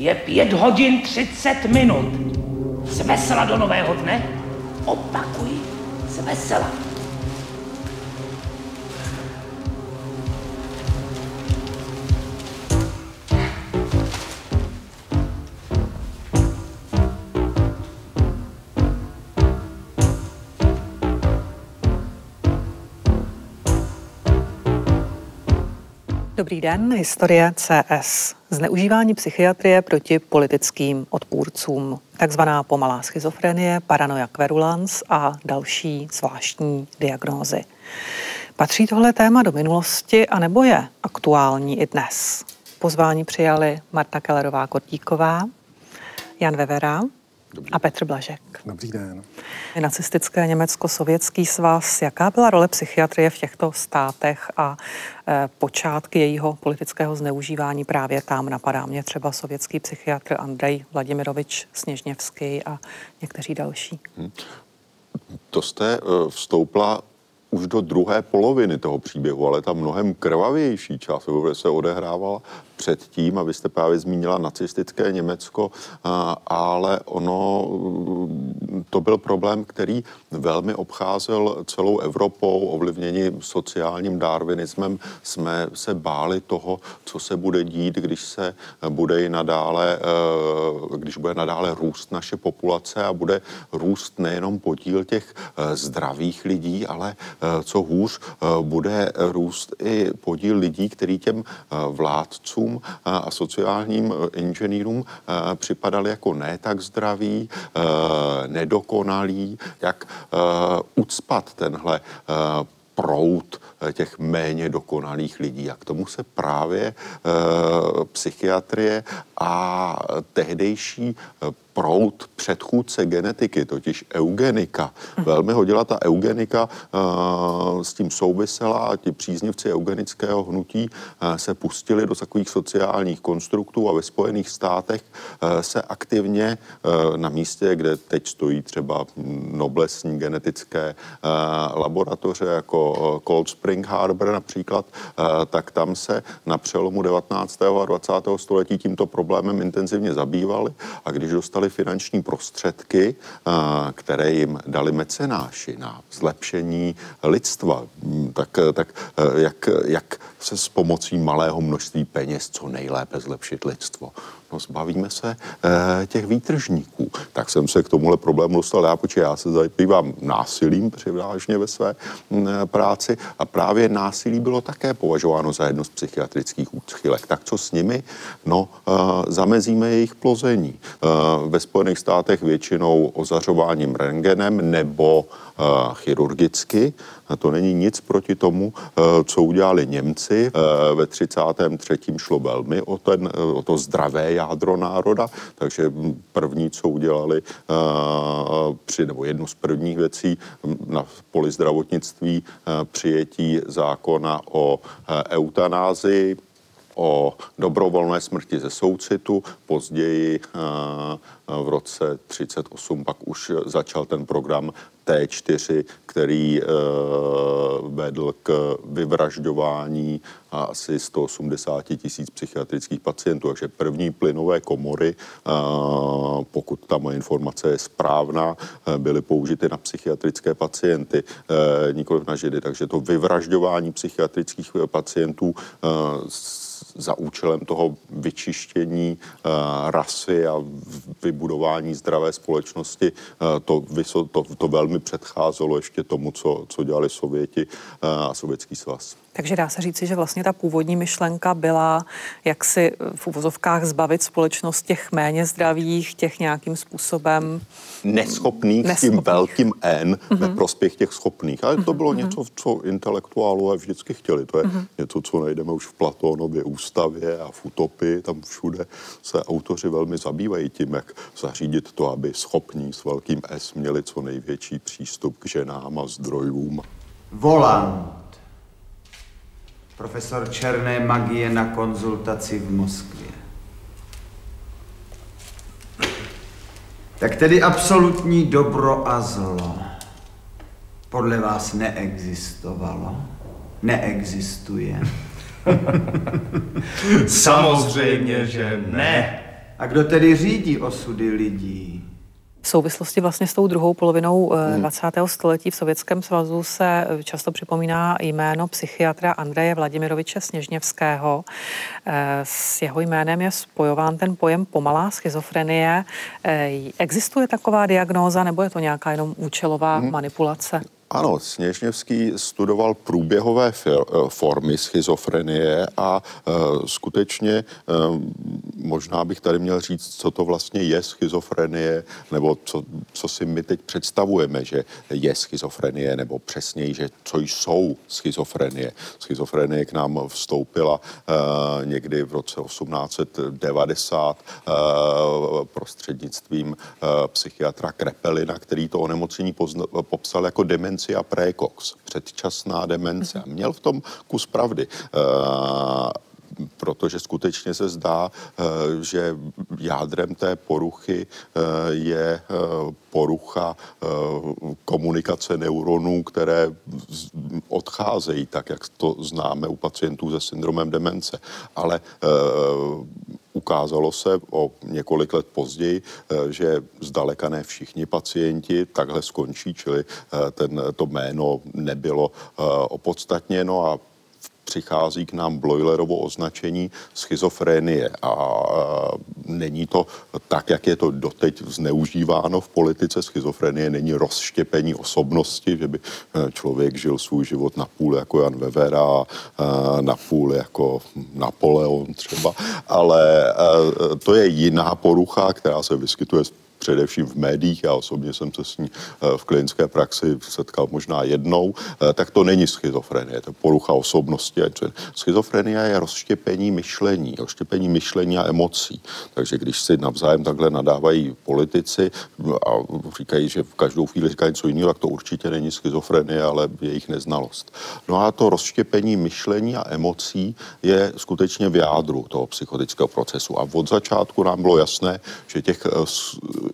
Je pět hodin třicet minut. Z vesela do nového dne? Opakuji, z Dobrý den, historie CS. Zneužívání psychiatrie proti politickým odpůrcům. Takzvaná pomalá schizofrenie, paranoia querulans a další zvláštní diagnózy. Patří tohle téma do minulosti anebo je aktuální i dnes? Pozvání přijali Marta Kellerová Kotíková, Jan Vevera, Dobrý. a Petr Blažek. Dobrý den. Nacistické Německo-sovětský svaz. Jaká byla role psychiatrie v těchto státech a e, počátky jejího politického zneužívání právě tam? Napadá mě třeba sovětský psychiatr Andrej Vladimirovič Sněžněvský a někteří další. Hmm. To jste e, vstoupila už do druhé poloviny toho příběhu, ale ta mnohem krvavější část se odehrávala předtím, a vy jste právě zmínila nacistické Německo, ale ono, to byl problém, který velmi obcházel celou Evropou, ovlivněni sociálním darwinismem. Jsme se báli toho, co se bude dít, když se bude i nadále, e, když bude nadále růst naše populace a bude růst nejenom podíl těch e, zdravých lidí, ale e, co hůř, bude růst i podíl lidí, který těm vládcům inženýrům a sociálním e, inženýrům e, připadali jako ne tak zdraví, e, nedokonalí, jak ucpat tenhle prout těch méně dokonalých lidí. A k tomu se právě e, psychiatrie a tehdejší proud předchůdce genetiky, totiž eugenika. Velmi hodila ta eugenika, uh, s tím souvisela a ti příznivci eugenického hnutí uh, se pustili do takových sociálních konstruktů a ve Spojených státech uh, se aktivně na místě, kde teď stojí třeba noblesní genetické laboratoře jako Cold Spring Harbor například, tak tam se na přelomu 19. a 20. století tímto problémem intenzivně zabývali a když dostali finanční prostředky, které jim dali mecenáši na zlepšení lidstva, mm, tak, tak e, jak, jak se s pomocí malého množství peněz co nejlépe zlepšit lidstvo. No, zbavíme se e, těch výtržníků. Tak jsem se k tomuhle problému dostal já, protože já se zabývám násilím převážně ve své m, e, práci a právě násilí bylo také považováno za jedno z psychiatrických úchylek. Tak co s nimi? No, e, zamezíme jejich plození. E, ve Spojených státech většinou ozařováním rengenem nebo chirurgicky. To není nic proti tomu, co udělali Němci. Ve 33. šlo velmi o, ten, o to zdravé jádro národa, takže první, co udělali při, nebo jednu z prvních věcí na poli zdravotnictví přijetí zákona o eutanázii, o dobrovolné smrti ze soucitu. Později v roce 38 pak už začal ten program T4, který vedl k vyvražďování asi 180 tisíc psychiatrických pacientů. Takže první plynové komory, pokud ta moje informace je správná, byly použity na psychiatrické pacienty, nikoliv na židy. Takže to vyvražďování psychiatrických pacientů za účelem toho vyčištění uh, rasy a vybudování zdravé společnosti, uh, to, to, to velmi předcházelo ještě tomu, co, co dělali Sověti uh, a Sovětský svaz. Takže dá se říci, že vlastně ta původní myšlenka byla, jak si v uvozovkách zbavit společnost těch méně zdravých, těch nějakým způsobem neschopných, neschopných. tím velkým N mm-hmm. ve prospěch těch schopných. Ale to bylo mm-hmm. něco, co intelektuálové vždycky chtěli. To je mm-hmm. něco, co najdeme už v Platónově ústavě a v utopii. Tam všude se autoři velmi zabývají tím, jak zařídit to, aby schopní s velkým S měli co největší přístup k ženám a zdrojům. Volant profesor černé magie na konzultaci v Moskvě. Tak tedy absolutní dobro a zlo podle vás neexistovalo, neexistuje. Samozřejmě, že ne. A kdo tedy řídí osudy lidí? V souvislosti vlastně s tou druhou polovinou 20. Hmm. století v Sovětském svazu se eh, často připomíná jméno psychiatra Andreje Vladimiroviče Sněžněvského. Eh, s jeho jménem je spojován ten pojem pomalá schizofrenie. Eh, existuje taková diagnóza nebo je to nějaká jenom účelová hmm. manipulace? Ano, Sněžněvský studoval průběhové formy schizofrenie a e, skutečně e, možná bych tady měl říct, co to vlastně je schizofrenie, nebo co, co si my teď představujeme, že je schizofrenie, nebo přesněji, že co jsou schizofrenie. Schizofrenie k nám vstoupila e, někdy v roce 1890 e, prostřednictvím e, psychiatra Krepelina, který to onemocnění pozna, popsal jako demenci demencia précox, předčasná demence. Měl v tom kus pravdy. Uh, protože skutečně se zdá, eh, že jádrem té poruchy eh, je porucha komunikace neuronů, které odcházejí, tak jak to známe u pacientů se syndromem demence. Ale ukázalo se o několik let později, eh, že zdaleka ne všichni pacienti takhle skončí, čili eh, ten, to jméno nebylo eh, opodstatněno a přichází k nám Bloilerovo označení schizofrenie a není to tak, jak je to doteď zneužíváno v politice. Schizofrenie není rozštěpení osobnosti, že by e, člověk žil svůj život na půl jako Jan Vevera a na půl jako Napoleon třeba, ale e, to je jiná porucha, která se vyskytuje především v médiích, já osobně jsem se s ní eh, v klinické praxi setkal možná jednou, eh, tak to není schizofrenie, to je porucha osobnosti. Schizofrenie je rozštěpení myšlení, rozštěpení myšlení a emocí. Takže když si navzájem takhle nadávají politici a říkají, že v každou chvíli říkají něco jiného, tak to určitě není schizofrenie, ale jejich neznalost. No a to rozštěpení myšlení a emocí je skutečně v jádru toho psychotického procesu. A od začátku nám bylo jasné, že těch eh,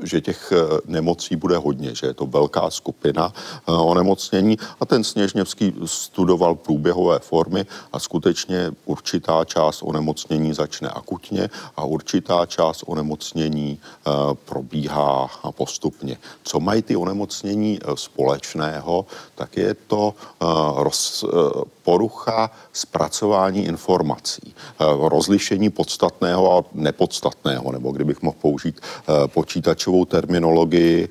že těch eh, nemocí bude hodně, že je to velká skupina eh, onemocnění a ten Sněžněvský studoval průběhové formy a skutečně určitá část onemocnění začne akutně a určitá část onemocnění eh, probíhá postupně. Co mají ty onemocnění společného, tak je to roz, porucha zpracování informací, rozlišení podstatného a nepodstatného, nebo kdybych mohl použít počítačovou terminologii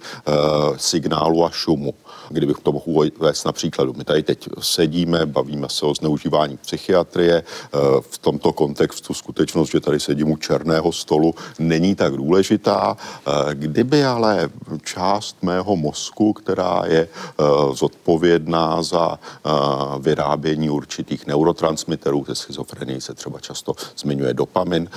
signálu a šumu kdybych to mohl uvést na příkladu. My tady teď sedíme, bavíme se o zneužívání psychiatrie. Eh, v tomto kontextu skutečnost, že tady sedím u černého stolu, není tak důležitá. Eh, kdyby ale část mého mozku, která je eh, zodpovědná za vyrábění určitých neurotransmiterů, ze schizofrenii se třeba často zmiňuje dopamin,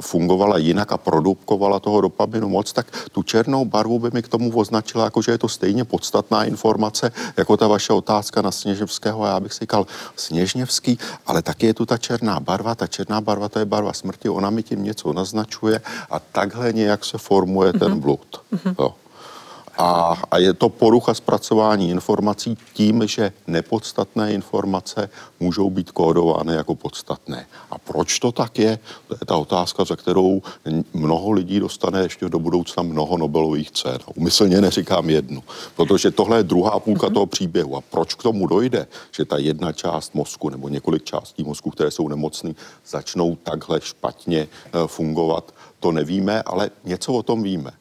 fungovala jinak a produkovala toho dopaminu moc, tak tu černou barvu by mi k tomu označila, jako že je to stejně podstatné podstatná informace, jako ta vaše otázka na Sněževského. Já bych si říkal, Sněžněvský, ale taky je tu ta černá barva. Ta černá barva, to je barva smrti, ona mi tím něco naznačuje a takhle nějak se formuje mm-hmm. ten blud. Mm-hmm. Jo. A, a je to porucha zpracování informací tím, že nepodstatné informace můžou být kódovány jako podstatné. A proč to tak je? To je ta otázka, za kterou mnoho lidí dostane ještě do budoucna mnoho Nobelových cen. Umyslně neříkám jednu, protože tohle je druhá půlka mm-hmm. toho příběhu. A proč k tomu dojde, že ta jedna část mozku nebo několik částí mozku, které jsou nemocné, začnou takhle špatně eh, fungovat, to nevíme, ale něco o tom víme.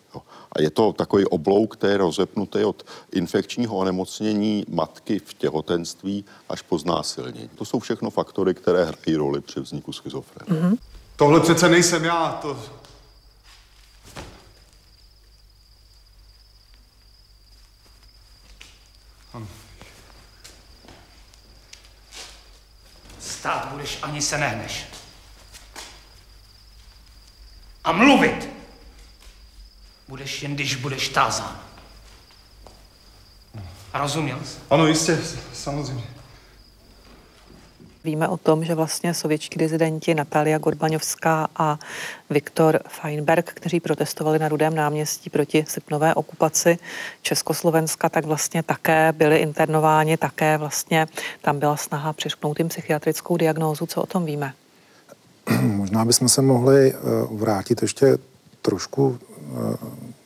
A je to takový oblouk, který je rozepnutý od infekčního onemocnění matky v těhotenství až po znásilnění. To jsou všechno faktory, které hrají roli při vzniku schizofrenie. Mm-hmm. Tohle přece nejsem já, to... Stát budeš, ani se nehneš. A mluvit budeš jen, když budeš tázán. A rozuměl jsi? Ano, jistě, samozřejmě. Víme o tom, že vlastně sovětští dizidenti Natalia Gorbaňovská a Viktor Feinberg, kteří protestovali na Rudém náměstí proti srpnové okupaci Československa, tak vlastně také byli internováni, také vlastně tam byla snaha přišknout jim psychiatrickou diagnózu. Co o tom víme? Možná bychom se mohli eh, vrátit ještě trošku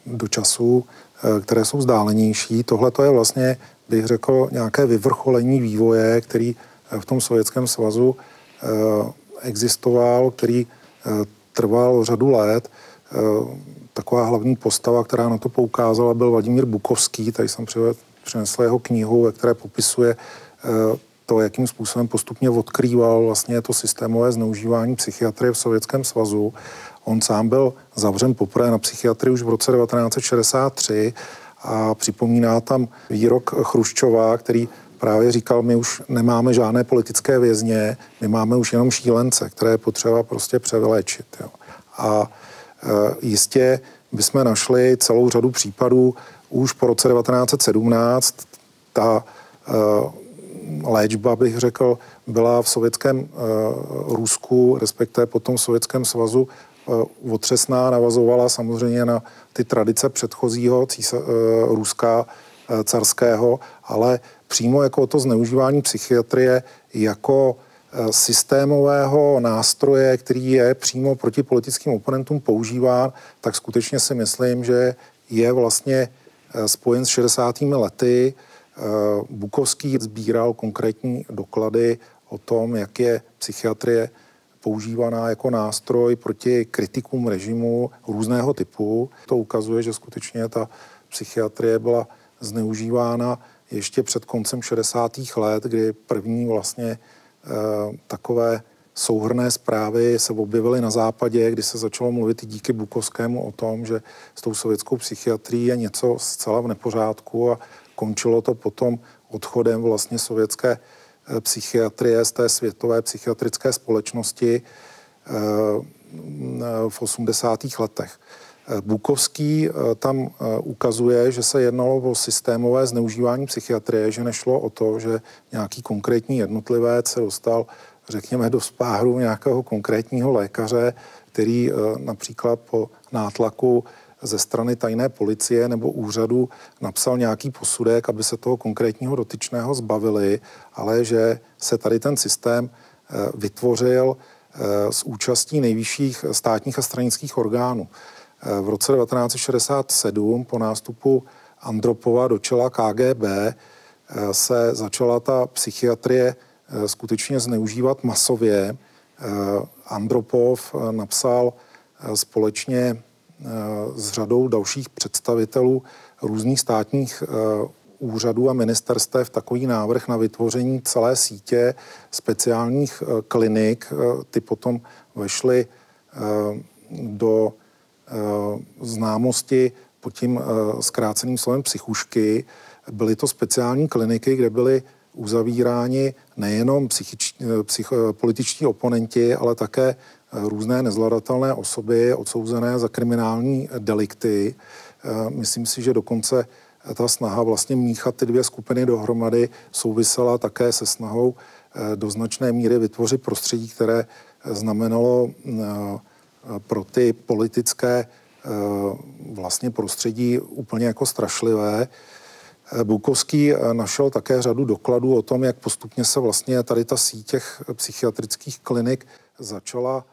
do času, eh, které jsou vzdálenější. Tohle to je vlastně, bych řekl, nějaké vyvrcholení vývoje, který v tom Sovětském svazu existoval, který trval řadu let. Taková hlavní postava, která na to poukázala, byl Vladimír Bukovský. Tady jsem přinesl jeho knihu, ve které popisuje to, jakým způsobem postupně odkrýval vlastně to systémové zneužívání psychiatrie v Sovětském svazu. On sám byl zavřen poprvé na psychiatrii už v roce 1963 a připomíná tam výrok Chruščova, který právě říkal, my už nemáme žádné politické vězně, my máme už jenom šílence, které je potřeba prostě převyléčit. Jo. A e, jistě bychom našli celou řadu případů už po roce 1917. Ta e, léčba, bych řekl, byla v sovětském uh, Rusku, respektive potom v sovětském svazu otřesná, navazovala samozřejmě na ty tradice předchozího císa, uh, Ruska uh, carského, ale přímo jako to zneužívání psychiatrie jako systémového nástroje, který je přímo proti politickým oponentům používán, tak skutečně si myslím, že je vlastně spojen s 60. lety. Eh, Bukovský sbíral konkrétní doklady o tom, jak je psychiatrie používaná jako nástroj proti kritikům režimu různého typu. To ukazuje, že skutečně ta psychiatrie byla zneužívána ještě před koncem 60. let, kdy první vlastně e, takové souhrné zprávy se objevily na západě, kdy se začalo mluvit i díky Bukovskému o tom, že s tou sovětskou psychiatrií je něco zcela v nepořádku a Končilo to potom odchodem vlastně sovětské psychiatrie z té světové psychiatrické společnosti eh, v 80. letech. Eh, Bukovský tam ukazuje, že se jednalo o systémové zneužívání psychiatrie, že nešlo o to, že nějaký konkrétní jednotlivec se dostal, řekněme, do spáhru nějakého konkrétního lékaře, který například po nátlaku ze strany tajné policie nebo úřadu napsal nějaký posudek, aby se toho konkrétního dotyčného zbavili, ale že se tady ten systém eh, vytvořil eh, s účastí nejvyšších státních a stranických orgánů. Eh, v roce 1967 po nástupu Andropova do čela KGB se začala ta psychiatrie skutečně zneužívat masově. Andropov napsal společně s řadou dalších představitelů různých státních eh, úřadů a ministerstev takový návrh na vytvoření celé sítě speciálních eh, klinik. Ty potom vešly do známosti pod tím zkráceným slovem psychušky. Byly to speciální kliniky, kde byly uzavíráni nejenom psychič, psych, političtí oponenti, ale také různé nezvladatelné osoby odsouzené za kriminální delikty. Eh, myslím si, že dokonce ta snaha vlastně míchat ty dvě skupiny dohromady souvisela také se snahou eh, do značné míry vytvořit prostředí, které znamenalo eh, pro ty politické vlastně prostředí úplně jako strašlivé. Bukovský našel také řadu dokladů o tom, jak postupně se vlastně tady ta síť těch psychiatrických klinik začala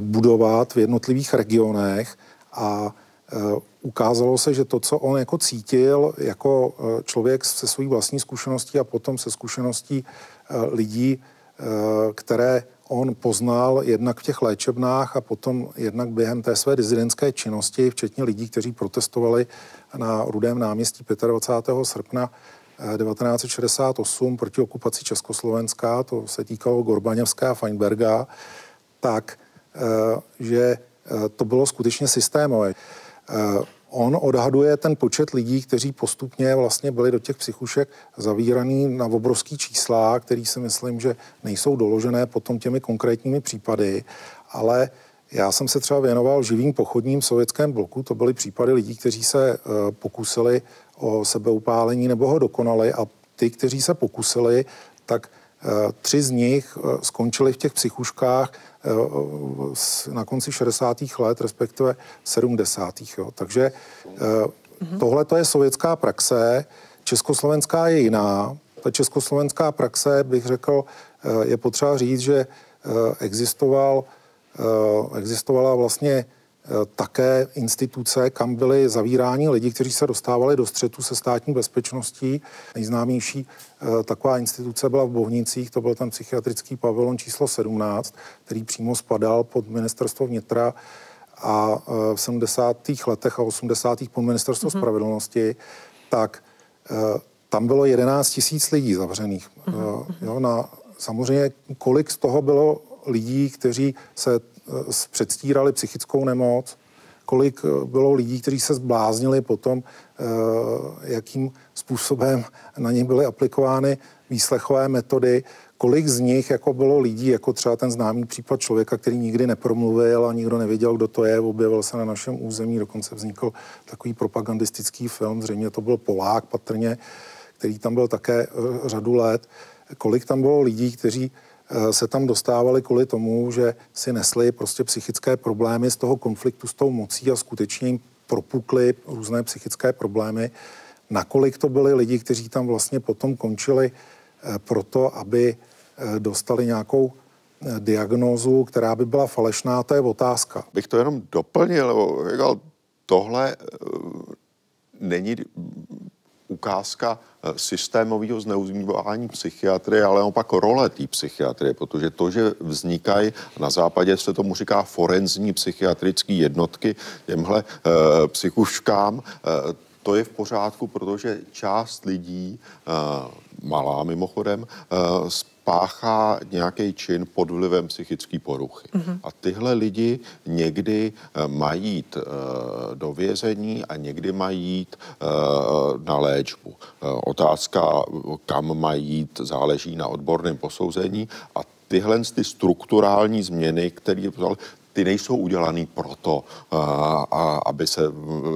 budovat v jednotlivých regionech a eh, ukázalo se, že to, co on jako cítil jako eh, člověk se svojí vlastní zkušeností a potom se zkušeností lidí, které on poznal jednak v těch léčebnách a potom jednak během té své dizidentské činnosti, včetně lidí, kteří protestovali na Rudém náměstí 25. srpna 1968 proti okupaci Československa, to se týkalo Gorbaněvská a Feinberga, tak Eh, že eh, to bylo skutečně systémové. Eh, on odhaduje ten počet lidí, kteří postupně vlastně byli do těch psychušek zavíraný na obrovský čísla, který si myslím, že nejsou doložené potom těmi konkrétními případy, ale já jsem se třeba věnoval živým pochodním v sovětském bloku. To byly případy lidí, kteří se pokusili o sebeupálení nebo ho dokonali a ty, kteří se pokusili, tak Tři z nich skončili v těch psychuškách na konci 60. let, respektive 70. Jo. Takže tohle to je sovětská praxe, československá je jiná. Ta československá praxe, bych řekl, je potřeba říct, že existoval, existovala vlastně Eh, také instituce, kam byli zavíráni lidi, kteří se dostávali do střetu se státní bezpečností. Nejznámější eh, taková instituce byla v Bohnicích, to byl ten psychiatrický pavilon číslo 17, který přímo spadal pod ministerstvo vnitra a eh, v 70. letech a 80. pod ministerstvo mm-hmm. spravedlnosti, tak tam bylo 11 tisíc lidí zavřených. Mm-hmm. Jo, na, samozřejmě kolik z toho bylo lidí, kteří se Eh, předstírali psychickou nemoc, kolik eh, bylo lidí, kteří se zbláznili potom, eh, jakým způsobem na ně byly aplikovány výslechové metody, kolik z nich jako bylo lidí, jako třeba ten známý případ člověka, který nikdy nepromluvil a nikdo nevěděl, kdo to je, objevil se na našem území, dokonce vznikl takový propagandistický film, zřejmě to byl Polák patrně, který tam byl také řadu let. Kolik tam bylo lidí, kteří Eh, se tam dostávali kvůli tomu, že si nesli prostě psychické problémy z toho konfliktu s tou mocí a skutečně jim propukly různé psychické problémy. Nakolik to byli lidi, kteří tam vlastně potom končili eh, proto, aby eh, dostali nějakou diagnózu, která by byla falešná, to je otázka. Bych to jenom doplnil, tohle není ukázka eh, systémového zneužívání psychiatrie, ale opak role té psychiatrie, protože to, že vznikají, na západě se tomu říká forenzní psychiatrické jednotky, těmhle e, psychuškám, e, to je v pořádku, protože část lidí, malá mimochodem, e, páchá nějaký čin pod vlivem psychické poruchy. Mm-hmm. A tyhle lidi někdy eh, mají jít uh, do vězení a někdy mají jít uh, na léčbu. Otázka, kam mají jít, záleží na odborném posouzení a tyhle ty strukturální změny, které ty nejsou udělaný proto, a, a, aby se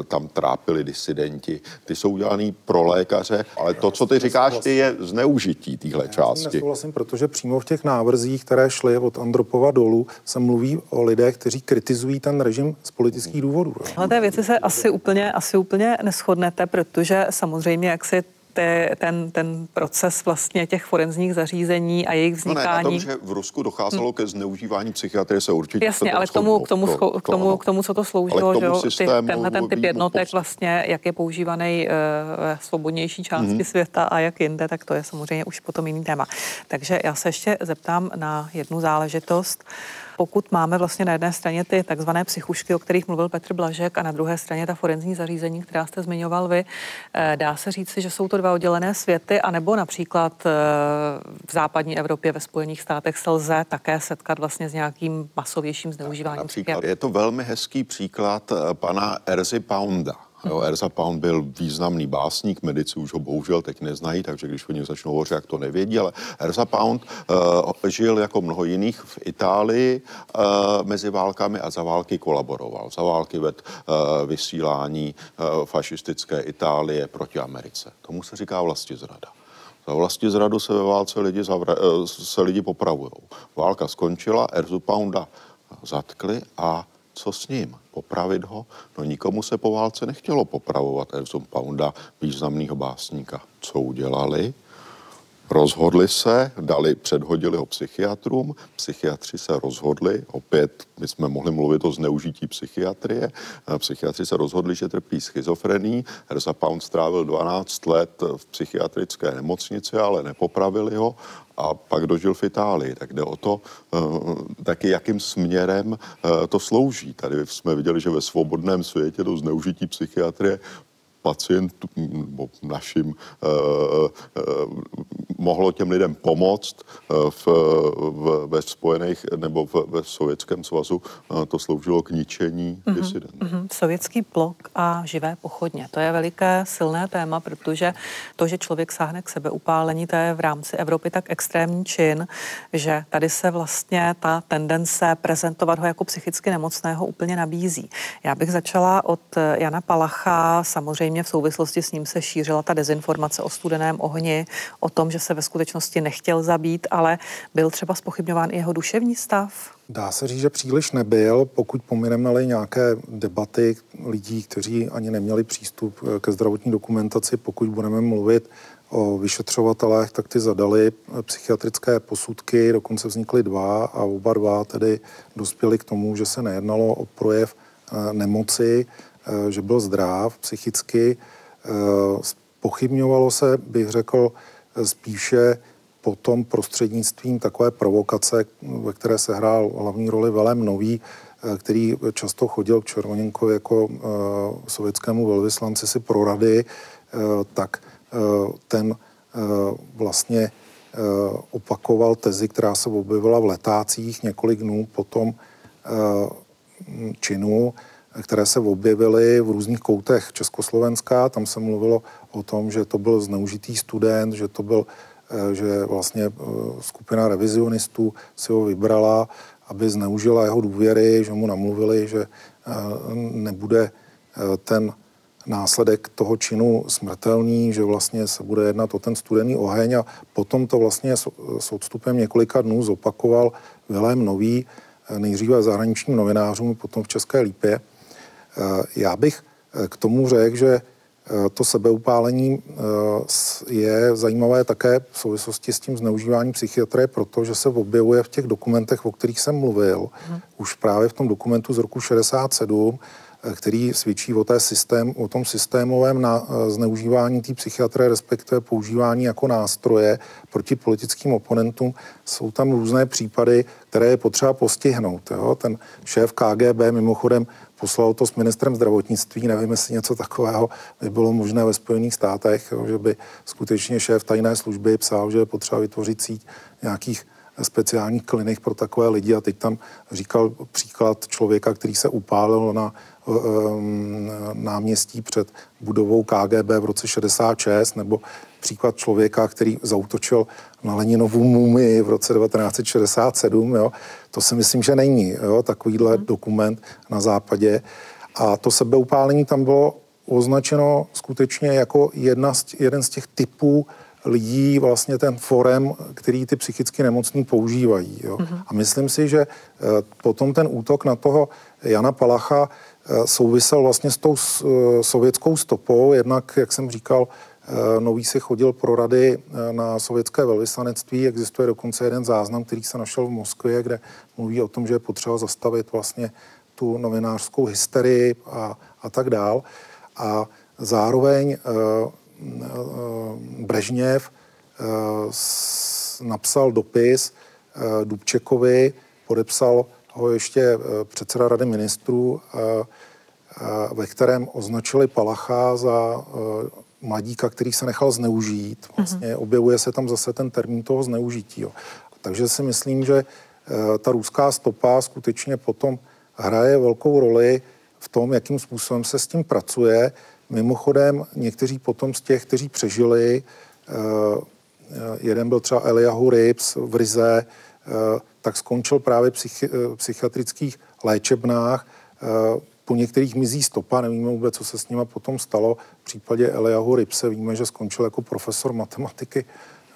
tam trápili disidenti. Ty jsou udělaný pro lékaře, ale to, co ty říkáš, ty je zneužití téhle části. Nesouhlasím, protože přímo v těch návrzích, které šly od Andropova dolů, se mluví o lidech, kteří kritizují ten režim z politických důvodů. Ale té věci se asi úplně, asi úplně neschodnete, protože samozřejmě, jak si ty, ten, ten proces vlastně těch forenzních zařízení a jejich vznikání. No ne, na tom, že v Rusku docházelo hmm. ke zneužívání psychiatrie, se určitě... Jasně, ale k tomu, k, tomu, to, k, tomu, k tomu, co to sloužilo, že ty, tenhle ten typ jednotek vlastně, jak je používaný uh, ve svobodnější části hmm. světa a jak jinde, tak to je samozřejmě už potom jiný téma. Takže já se ještě zeptám na jednu záležitost. Pokud máme vlastně na jedné straně ty takzvané psychušky, o kterých mluvil Petr Blažek, a na druhé straně ta forenzní zařízení, která jste zmiňoval vy, eh, dá se říci, že jsou to dva oddělené světy, anebo například eh, v západní Evropě, ve Spojených státech se lze také setkat vlastně s nějakým masovějším zneužíváním. Například je to velmi hezký příklad eh, pana Erzy Pounda Jo, Erza Pound byl významný básník, medici už ho bohužel teď neznají, takže když oni začnou hovořit, jak to nevědí, ale Erza Pound uh, žil jako mnoho jiných v Itálii uh, mezi válkami a za války kolaboroval. Za války ved uh, vysílání uh, fašistické Itálie proti Americe. Tomu se říká vlastně zrada. Za vlastně zradu se ve válce lidi, zavra, se lidi popravují. Válka skončila, Erzu Pounda zatkli a co s ním? Popravit ho? No nikomu se po válce nechtělo popravovat Erzum Pounda, významného básníka. Co udělali? Rozhodli se, dali, předhodili ho psychiatrům, psychiatři se rozhodli, opět my jsme mohli mluvit o zneužití psychiatrie, psychiatři se rozhodli, že trpí schizofrení, Herza Pound strávil 12 let v psychiatrické nemocnici, ale nepopravili ho a pak dožil v Itálii. Tak jde o to eh, taky, jakým směrem eh, to slouží. Tady jsme viděli, že ve svobodném světě to zneužití psychiatrie pacientům nebo našim eh, eh, mohlo těm lidem pomoct eh, v, v, ve Spojených nebo v, ve Sovětském svazu, to sloužilo k ničení mm-hmm, disidentů. Mm-hmm. Sovětský blok a živé pochodně, to je veliké silné téma, protože to, že člověk sáhne k sebeupálení, to je v rámci Evropy tak extrémní čin, že tady se vlastně ta tendence prezentovat ho jako psychicky nemocného úplně nabízí. Já bych začala od Jana Palacha, samozřejmě samozřejmě v souvislosti s ním se šířila ta dezinformace o studeném ohni, o tom, že se ve skutečnosti nechtěl zabít, ale byl třeba spochybňován i jeho duševní stav? Dá se říct, že příliš nebyl, pokud pomineme nějaké debaty lidí, kteří ani neměli přístup eh, ke zdravotní dokumentaci, pokud budeme mluvit o vyšetřovatelech, tak ty zadali eh, psychiatrické posudky, dokonce vznikly dva a oba dva tedy dospěli k tomu, že se nejednalo o projev eh, nemoci, že byl zdrav psychicky. Pochybňovalo se, bych řekl, spíše potom prostřednictvím takové provokace, ve které se hrál hlavní roli Velem Nový, eh, který často chodil k Červoněnkovi jako sovětskému velvyslanci si pro rady, tak ten vlastně opakoval tezi, která se objevila v letácích několik dnů po tom činu, které se objevily v různých koutech Československa. Tam se mluvilo o tom, že to byl zneužitý student, že to byl Eh, že vlastně eh, skupina revizionistů si ho vybrala, aby zneužila jeho důvěry, že mu namluvili, že eh, nebude ten následek toho činu smrtelný, že vlastně se bude jednat o ten studený oheň a potom to vlastně s odstupem několika dnů zopakoval Vilém Nový, nejdříve zahraničním novinářům, potom v České lípě. Já bych k tomu řekl, že Eh, to sebeupálení eh, je zajímavé také v souvislosti s tím zneužíváním psychiatrie, protože se objevuje v těch dokumentech, o kterých jsem mluvil, hmm. už právě v tom dokumentu z roku 67, eh, který svědčí o, té systém, o tom systémovém na, zneužívání té psychiatrie, respektive používání jako nástroje proti politickým oponentům. Jsou tam různé případy, které je potřeba postihnout. Jo? Ten šéf KGB mimochodem poslal to s ministrem zdravotnictví. Nevím, jestli něco takového by bylo možné ve Spojených státech, jo, že by skutečně šéf tajné služby psal, že je potřeba vytvořit síť nějakých speciálních klinik pro takové lidi a teď tam říkal příklad člověka, který se upálil na um, náměstí před budovou KGB v roce 66, nebo příklad člověka, který zautočil na Leninovu mumii v roce 1967. Jo. To si myslím, že není jo, takovýhle hmm. dokument na západě. A to sebeupálení tam bylo označeno skutečně jako jedna z, jeden z těch typů lidí, vlastně ten forem, který ty psychicky nemocní používají. Jo. hmm A myslím si, že eh, potom ten útok na toho Jana Palacha eh, souvisel vlastně s tou eh, sovětskou stopou, jednak, jak jsem říkal, Nový si chodil pro rady eh, na sovětské velvyslanectví. Existuje dokonce jeden záznam, který se našel v Moskvě, kde mluví o tom, že je potřeba zastavit vlastně tu novinářskou hysterii a, a tak dál. A zároveň uh, Brežněv napsal dopis Dubčekovi, podepsal ho ještě předseda rady ministrů, ve kterém označili Palacha za mladíka, který se nechal zneužít. Vlastně mm-hmm. objevuje se tam zase ten termín toho zneužití. Jo. Takže si myslím, že e, ta ruská stopa skutečně potom hraje velkou roli v tom, jakým způsobem se s tím pracuje. Mimochodem, někteří potom z těch, kteří přežili, e, jeden byl třeba Eliahu Rips v Rize, tak skončil právě psychi- psychiatrických léčebnách po některých mizí stopa, nevíme vůbec, co se s nimi potom stalo. V případě Eliahu Ripse víme, že skončil jako profesor matematiky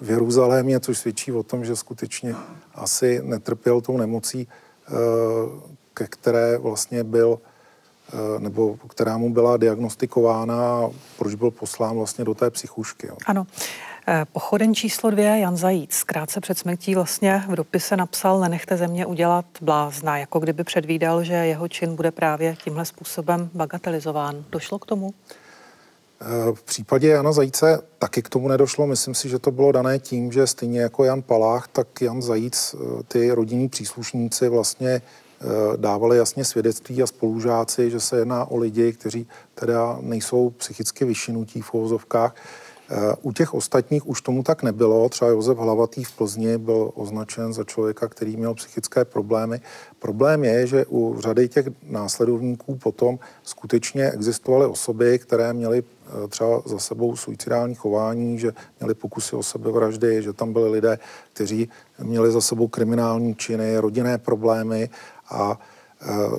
v Jeruzalémě, což svědčí o tom, že skutečně asi netrpěl tou nemocí, eh, ke které vlastně byl eh, nebo která mu byla diagnostikována, proč byl poslán vlastně do té psychušky. Ano. Eh, pochoden číslo dvě, Jan Zajíc, krátce před smrtí vlastně v dopise napsal, nenechte země udělat blázna, jako kdyby předvídal, že jeho čin bude právě tímhle způsobem bagatelizován. Došlo k tomu? Eh, v případě Jana Zajíce taky k tomu nedošlo. Myslím si, že to bylo dané tím, že stejně jako Jan Palách, tak Jan Zajíc, eh, ty rodinní příslušníci vlastně dávali jasně svědectví a spolužáci, že se jedná o lidi, kteří teda nejsou psychicky vyšinutí v uvozovkách, u těch ostatních už tomu tak nebylo. Třeba Josef Hlavatý v Plzni byl označen za člověka, který měl psychické problémy. Problém je, že u řady těch následovníků potom skutečně existovaly osoby, které měly eh, třeba za sebou suicidální chování, že měli pokusy o sebevraždy, že tam byli lidé, kteří měli za sebou kriminální činy, rodinné problémy a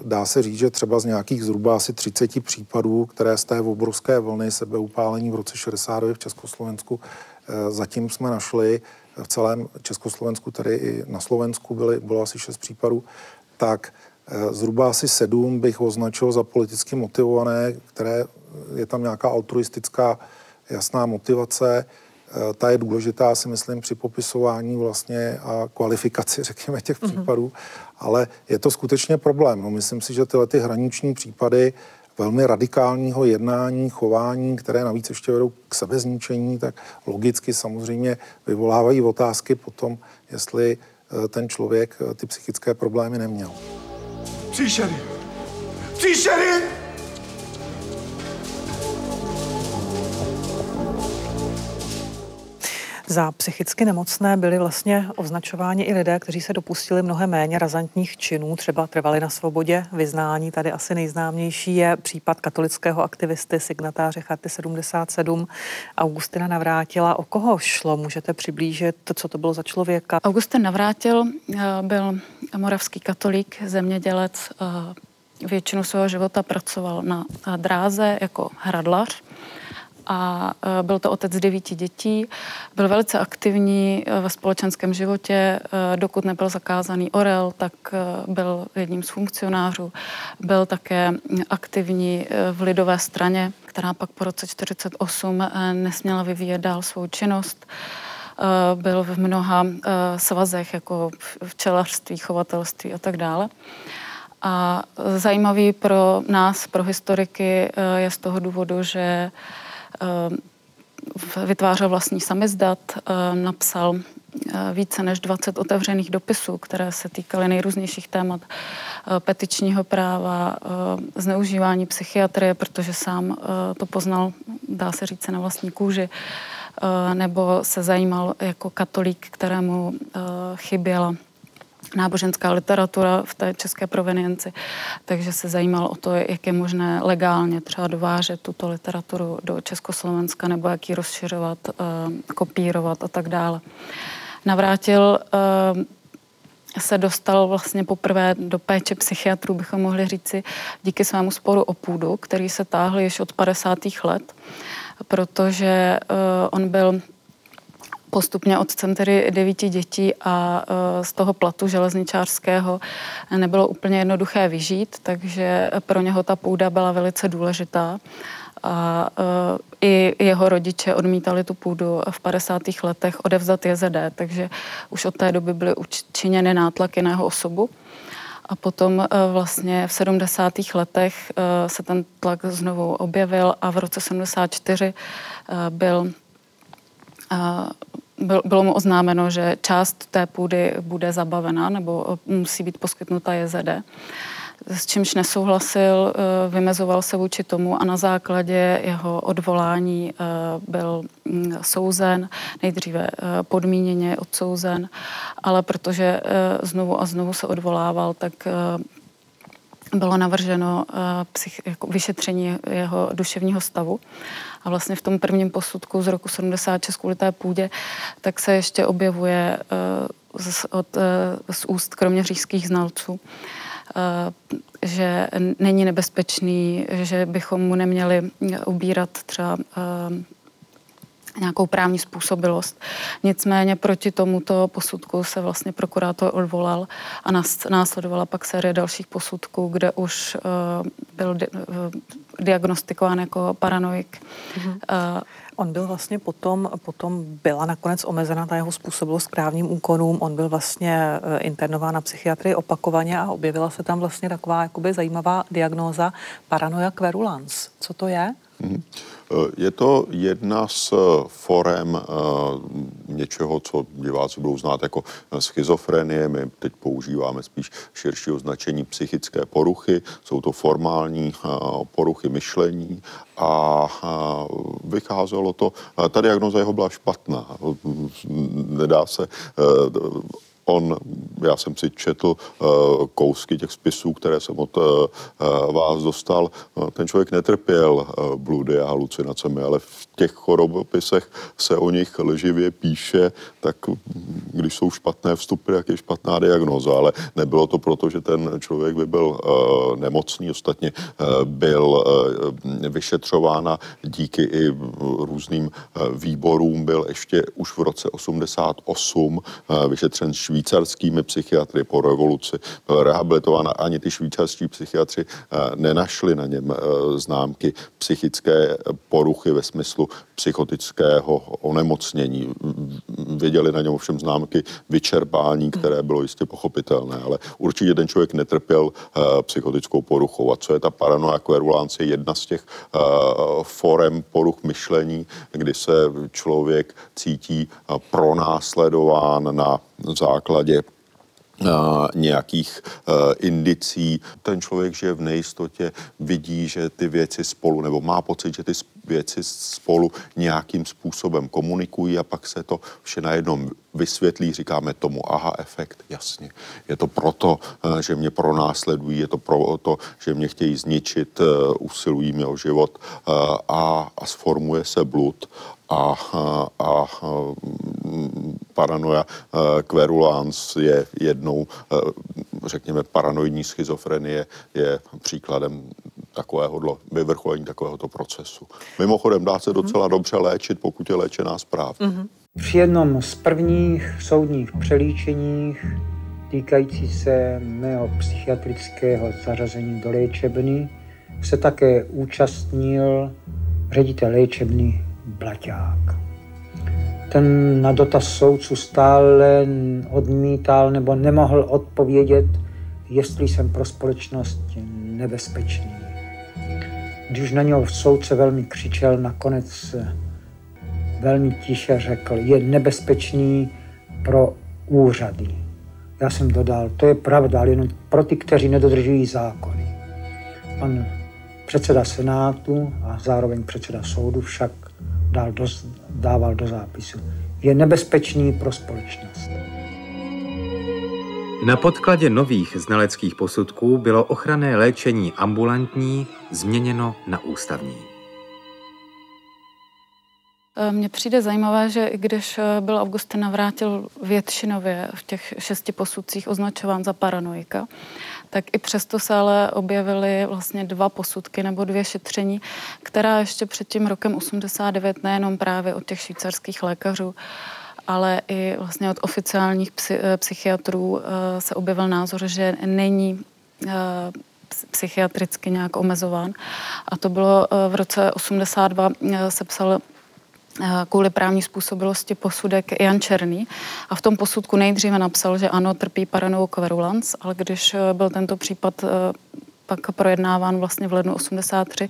Dá se říct, že třeba z nějakých zhruba asi 30 případů, které z té obrovské vlny sebeupálení v roce 69 v Československu zatím jsme našli, v celém Československu, tedy i na Slovensku byly, bylo asi šest případů, tak zhruba asi sedm bych označil za politicky motivované, které je tam nějaká altruistická jasná motivace, Eh, ta je důležitá, si myslím, při popisování vlastně a kvalifikaci, řekněme, těch mm-hmm. případů, ale je to skutečně problém. No, myslím si, že tyhle ty hraniční případy velmi radikálního jednání, chování, které navíc ještě vedou k sebezničení, tak logicky samozřejmě vyvolávají otázky potom, jestli eh, ten člověk eh, ty psychické problémy neměl. Příšery! Příšery! Za psychicky nemocné byli vlastně označováni i lidé, kteří se dopustili mnohem méně razantních činů, třeba trvali na svobodě vyznání. Tady asi nejznámější je případ katolického aktivisty, signatáře Charty 77, Augustina Navrátila. O koho šlo? Můžete přiblížit, co to bylo za člověka? Augustin Navrátil eh, byl moravský katolík, zemědělec, eh, většinu svého života pracoval na dráze jako hradlař a e, byl to otec devíti dětí. Byl velice aktivní e, ve společenském životě. E, dokud nebyl zakázaný orel, tak byl jedním z funkcionářů. Byl také aktivní v lidové straně, která pak po roce 1948 nesměla vyvíjet dál svou činnost byl v mnoha svazech, jako v čelařství, chovatelství a tak dále. A zajímavý pro nás, pro historiky, je z toho důvodu, že vytvářel vlastní samizdat, eh, napsal eh, více než 20 otevřených dopisů, které se týkaly nejrůznějších témat petičního práva, zneužívání psychiatrie, protože sám to poznal, dá se říct, na vlastní kůži, nebo se zajímal jako katolík, kterému chyběla náboženská literatura v té české provenienci, takže se zajímal o to, jak je možné legálně třeba dovážet tuto literaturu do Československa nebo jak ji rozšiřovat, eh, kopírovat a tak dále. Navrátil eh, se dostal vlastně poprvé do péče psychiatrů, bychom mohli říci, díky svému sporu o půdu, který se táhl již od 50. let, protože uh, on byl postupně otcem tedy devíti dětí a e, z toho platu železničářského nebylo úplně jednoduché vyžít, takže pro něho ta půda byla velice důležitá a e, i jeho rodiče odmítali tu půdu v 50. letech odevzat JZD, takže už od té doby byly učiněny nátlaky na jeho osobu. A potom e, vlastně v 70. letech se ten tlak znovu objevil a v roce 74 byl bylo mu oznámeno, že část té půdy bude zabavena nebo eh, musí být poskytnuta JZD s čímž nesouhlasil, eh, vymezoval se vůči tomu a na základě jeho odvolání eh, byl mm, souzen, nejdříve podmíněně odsouzen, ale protože znovu a znovu se odvolával, tak bylo navrženo jako vyšetření jeho duševního stavu. A vlastně v tom prvním posudku z roku 76 kvůli té půdě, tak se ještě objevuje uh, z, od, uh, z úst kromě říšských znalců, uh, že není nebezpečný, že bychom mu neměli ubírat třeba nějakou právní způsobilost. Nicméně proti tomuto posudku se vlastně prokurátor odvolal a následovala pak série dalších posudků, kde už uh, byl di- uh, diagnostikován jako paranoik. Mm-hmm. Uh, On byl vlastně potom, potom byla nakonec omezena ta jeho způsobilost k právním úkonům. On byl vlastně internován na psychiatrii opakovaně a objevila se tam vlastně taková jakoby zajímavá diagnóza paranoia querulans. Co to je? Mm-hmm. Je to jedna z forem eh, něčeho, co diváci budou znát jako schizofrenie. My teď používáme spíš širší označení psychické poruchy. Jsou to formální eh, poruchy myšlení a eh, vycházelo to, ta diagnoza jeho byla špatná. Nedá se on, já jsem si četl kousky těch spisů, které jsem od vás dostal, ten člověk netrpěl bludy a halucinacemi, ale v těch chorobopisech se o nich lživě píše, tak když jsou špatné vstupy, jak je špatná diagnoza, ale nebylo to proto, že ten člověk by byl nemocný, ostatně byl vyšetřován a díky i různým výborům byl ještě už v roce 88 vyšetřen švýcarskými psychiatry po revoluci, byl rehabilitován a ani ty švýcarští psychiatři nenašli na něm známky psychické poruchy ve smyslu psychotického onemocnění. Věděli na něm ovšem známky vyčerpání, které bylo jistě pochopitelné, ale určitě ten člověk netrpěl psychotickou poruchou. A co je ta paranoia querulence? Jedna z těch forem poruch myšlení, kdy se člověk cítí pronásledován na základě nějakých indicí. Ten člověk žije v nejistotě, vidí, že ty věci spolu, nebo má pocit, že ty věci spolu nějakým způsobem komunikují a pak se to vše najednou vysvětlí, říkáme tomu aha efekt, jasně. Je to proto, že mě pronásledují, je to proto, že mě chtějí zničit, usilují mi o život a, a sformuje se blud a, a, a paranoia querulans je jednou, řekněme, paranoidní schizofrenie je příkladem takového vyvrcholení takovéhoto procesu. Mimochodem dá se docela dobře léčit, pokud je léčená správně. Mm-hmm. Při jednom z prvních soudních přelíčeních týkající se mého psychiatrického zařazení do léčebny se také účastnil ředitel léčebny Blaťák. Ten na dotaz soudců stále odmítal nebo nemohl odpovědět, jestli jsem pro společnost nebezpečný. Když na něho soudce velmi křičel, nakonec velmi tiše řekl, je nebezpečný pro úřady. Já jsem dodal, to je pravda, ale jenom pro ty, kteří nedodržují zákony. Pan předseda Senátu a zároveň předseda soudu však dal do, dával do zápisu. Je nebezpečný pro společnost. Na podkladě nových znaleckých posudků bylo ochranné léčení ambulantní změněno na ústavní. E, mně přijde zajímavé, že i když e, byl Augustin Navrátil většinově v těch šesti posudcích označován za paranoika, tak i přesto se ale objevily vlastně dva posudky nebo dvě šetření, která ještě před tím rokem 89 nejenom právě od těch švýcarských lékařů, ale i vlastně od oficiálních eh, psychiatrů eh, se objevil názor, že není eh, psychiatricky nějak omezován. A to bylo v roce 82 se psal kvůli právní způsobilosti posudek Jan Černý. A v tom posudku nejdříve napsal, že ano, trpí paranou kverulans, ale když byl tento případ pak projednáván vlastně v lednu 83,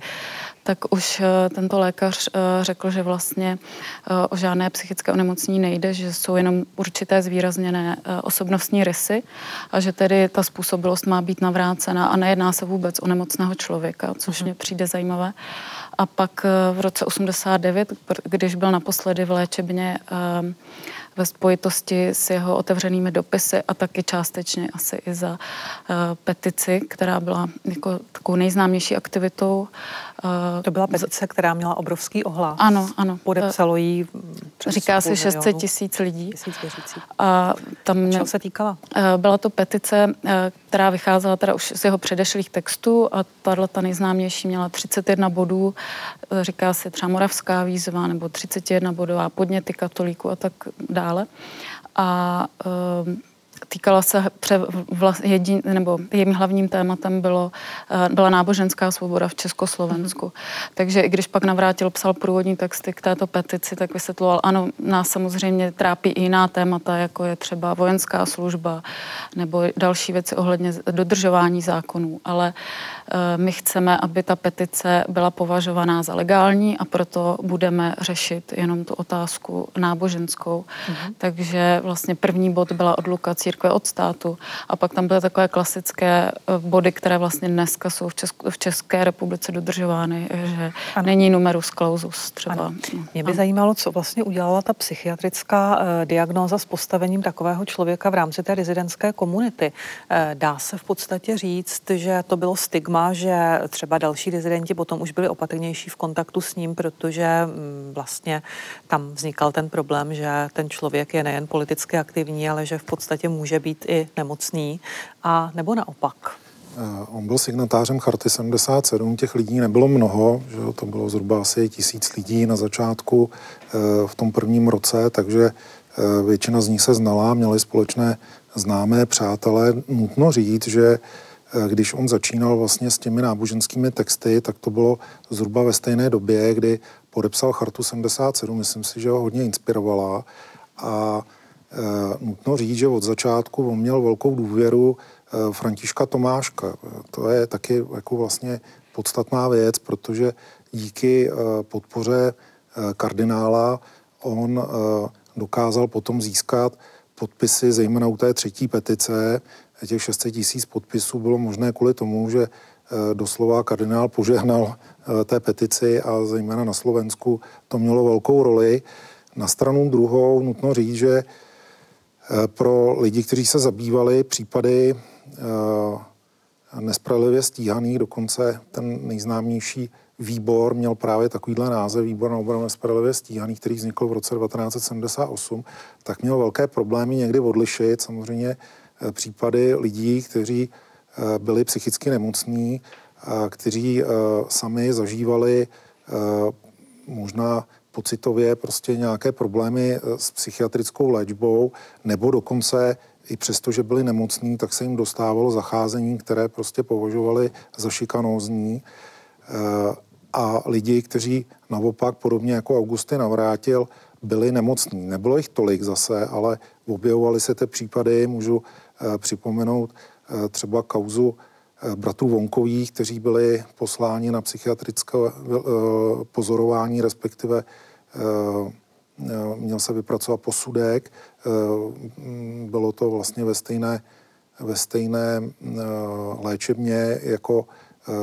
tak už eh, tento lékař eh, řekl, že vlastně eh, o žádné psychické onemocnění nejde, že jsou jenom určité zvýrazněné osobnostní rysy a že tedy ta způsobilost má být navrácena a nejedná se vůbec o nemocného člověka, což mhm. mě přijde zajímavé. A pak v roce 89, když byl naposledy v léčebně ve spojitosti s jeho otevřenými dopisy a taky částečně asi i za uh, petici, která byla jako takovou nejznámější aktivitou. Uh, to byla petice, která měla obrovský ohlas. Ano, ano. Podepsalo jí přes Říká se 600 tisíc lidí. Tisíc A tam Čeho se týkala? Byla to petice, která vycházela teda už z jeho předešlých textů a tahle ta nejznámější měla 31 bodů, říká se třeba Moravská výzva nebo 31 bodová podněty katolíků a tak dále. A týkala se pře, vla, jedin, nebo jejím hlavním tématem bylo, eh, byla náboženská svoboda v Československu. Mm-hmm. Takže i když pak navrátil, psal průvodní texty k této petici, tak vysvětloval, ano, nás samozřejmě trápí i jiná témata, jako je třeba vojenská služba nebo další věci ohledně dodržování zákonů, ale uh, my chceme, aby ta petice byla považovaná za legální a proto budeme řešit jenom tu otázku náboženskou. Mm-hmm. Takže vlastně první bod byla odluka církve od státu. A pak tam byly takové klasické body, které vlastně dneska jsou v, Česku, v České republice dodržovány, že ano. není numerus clausus třeba. Ano. Mě by ano. zajímalo, co vlastně udělala ta psychiatrická uh, diagnóza s postavením takového člověka v rámci té rezidentské komunity. Uh, dá se v podstatě říct, že to bylo stigma, že třeba další rezidenti potom už byli opatrnější v kontaktu s ním, protože mm, vlastně tam vznikal ten problém, že ten člověk je nejen politicky aktivní, ale že v podstatě může být i nemocný, a nebo naopak. Eh, on byl signatářem Charty 77, těch lidí nebylo mnoho, že to bylo zhruba asi tisíc lidí na začátku eh, v tom prvním roce, takže eh, většina z nich se znala, měli společné známé přátelé. Nutno říct, že když on začínal vlastně s těmi náboženskými texty, tak to bylo zhruba ve stejné době, kdy podepsal Chartu 77, myslím si, že ho hodně inspirovala a e, nutno říct, že od začátku on měl velkou důvěru e, Františka Tomáška. To je taky jako vlastně podstatná věc, protože díky e, podpoře e, kardinála on e, dokázal potom získat podpisy, zejména u té třetí petice, těch 600 tisíc podpisů bylo možné kvůli tomu, že eh, doslova kardinál požehnal eh, té petici a zejména na Slovensku to mělo velkou roli. Na stranu druhou nutno říct, že eh, pro lidi, kteří se zabývali případy nespravedlivě stíhaných, dokonce ten nejznámější výbor měl právě takovýhle název, výbor na obranu nespravedlivě stíhaných, který vznikl v roce 1978, tak měl velké problémy někdy odlišit samozřejmě případy lidí, kteří eh, byli psychicky nemocní, kteří eh, sami zažívali možná pocitově prostě nějaké problémy s psychiatrickou léčbou, nebo dokonce i přesto, že byli nemocní, tak se jim dostávalo zacházení, které prostě považovali za šikanózní. A lidi, kteří naopak, podobně jako Augustin Navrátil, byli nemocní. Nebylo jich tolik zase, ale objevovaly se ty případy, můžu Eh, připomenout eh, třeba kauzu eh, bratrů Vonkových, kteří byli posláni na psychiatrické pozorování, respektive měl se vypracovat posudek. Bylo to vlastně ve stejné, ve stejné léčebně jako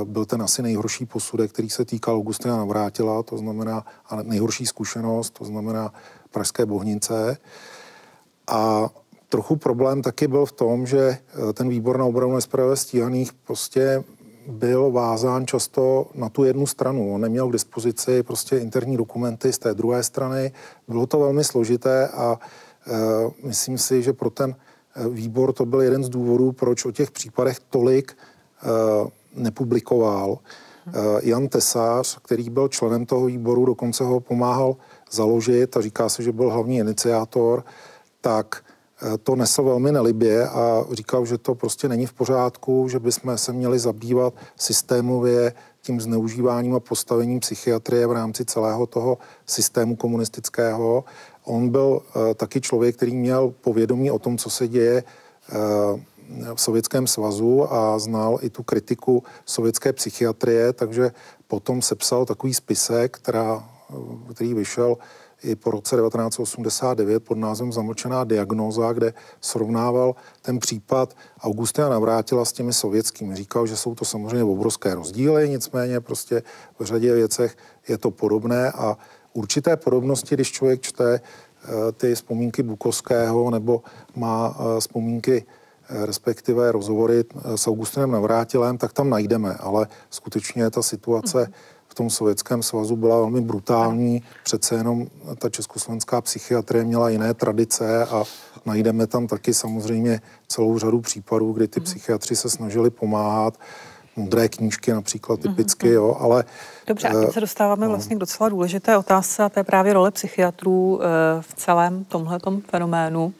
byl ten asi nejhorší posudek, který se týkal Augustina Navrátila, to znamená, a nejhorší zkušenost, to znamená Pražské Bohnice. A trochu problém taky byl v tom, že eh, ten výbor na obranu nespravedlivě stíhaných prostě byl vázán často na tu jednu stranu. On neměl k dispozici prostě interní dokumenty z té druhé strany. Bylo to velmi složité a e, myslím si, že pro ten eh, výbor to byl jeden z důvodů, proč o těch případech tolik e, nepublikoval. E, Jan Tesář, který byl členem toho výboru, dokonce ho pomáhal založit a říká se, že byl hlavní iniciátor, tak to nesl velmi nelibě a říkal, že to prostě není v pořádku, že bychom se měli zabývat systémově tím zneužíváním a postavením psychiatrie v rámci celého toho systému komunistického. On byl uh, taky člověk, který měl povědomí o tom, co se děje uh, v Sovětském svazu a znal i tu kritiku sovětské psychiatrie, takže potom sepsal takový spisek, která, který vyšel i po roce 1989 pod názvem Zamlčená diagnóza, kde srovnával ten případ Augustina Navrátila s těmi sovětskými. Říkal, že jsou to samozřejmě obrovské rozdíly, nicméně prostě v řadě věcech je to podobné a určité podobnosti, když člověk čte eh, ty vzpomínky Bukovského nebo má eh, vzpomínky eh, respektive rozhovory s Augustinem Navrátilem, tak tam najdeme, ale skutečně ta situace mm-hmm v tom Sovětském svazu byla velmi brutální. Přece jenom ta československá psychiatrie měla jiné tradice a najdeme tam taky samozřejmě celou řadu případů, kdy ty mhm. psychiatři se snažili pomáhat. Modré knížky například mhm, typicky, mm-hmm. jo, ale... Dobře, a teď se dostáváme no. vlastně k docela důležité otázce a to je právě role psychiatrů eh, v celém tomhletom fenoménu.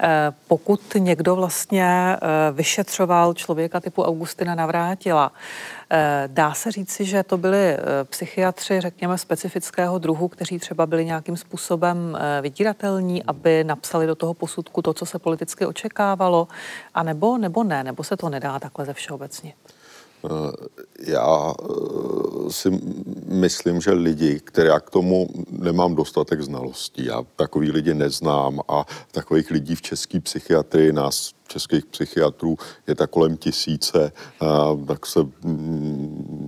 Eh, pokud někdo vlastně eh, vyšetřoval člověka typu Augustina Navrátila, eh, dá se říci, že to byli psychiatři, řekněme, specifického druhu, kteří třeba byli nějakým způsobem vydíratelní, aby napsali do toho posudku to, co se politicky očekávalo, a nebo, nebo ne, nebo se to nedá takhle ze všeobecně? Já si myslím, že lidi, které já k tomu nemám dostatek znalostí, já takový lidi neznám a takových lidí v české psychiatrii nás českých psychiatrů je tak kolem tisíce, a, tak se mm,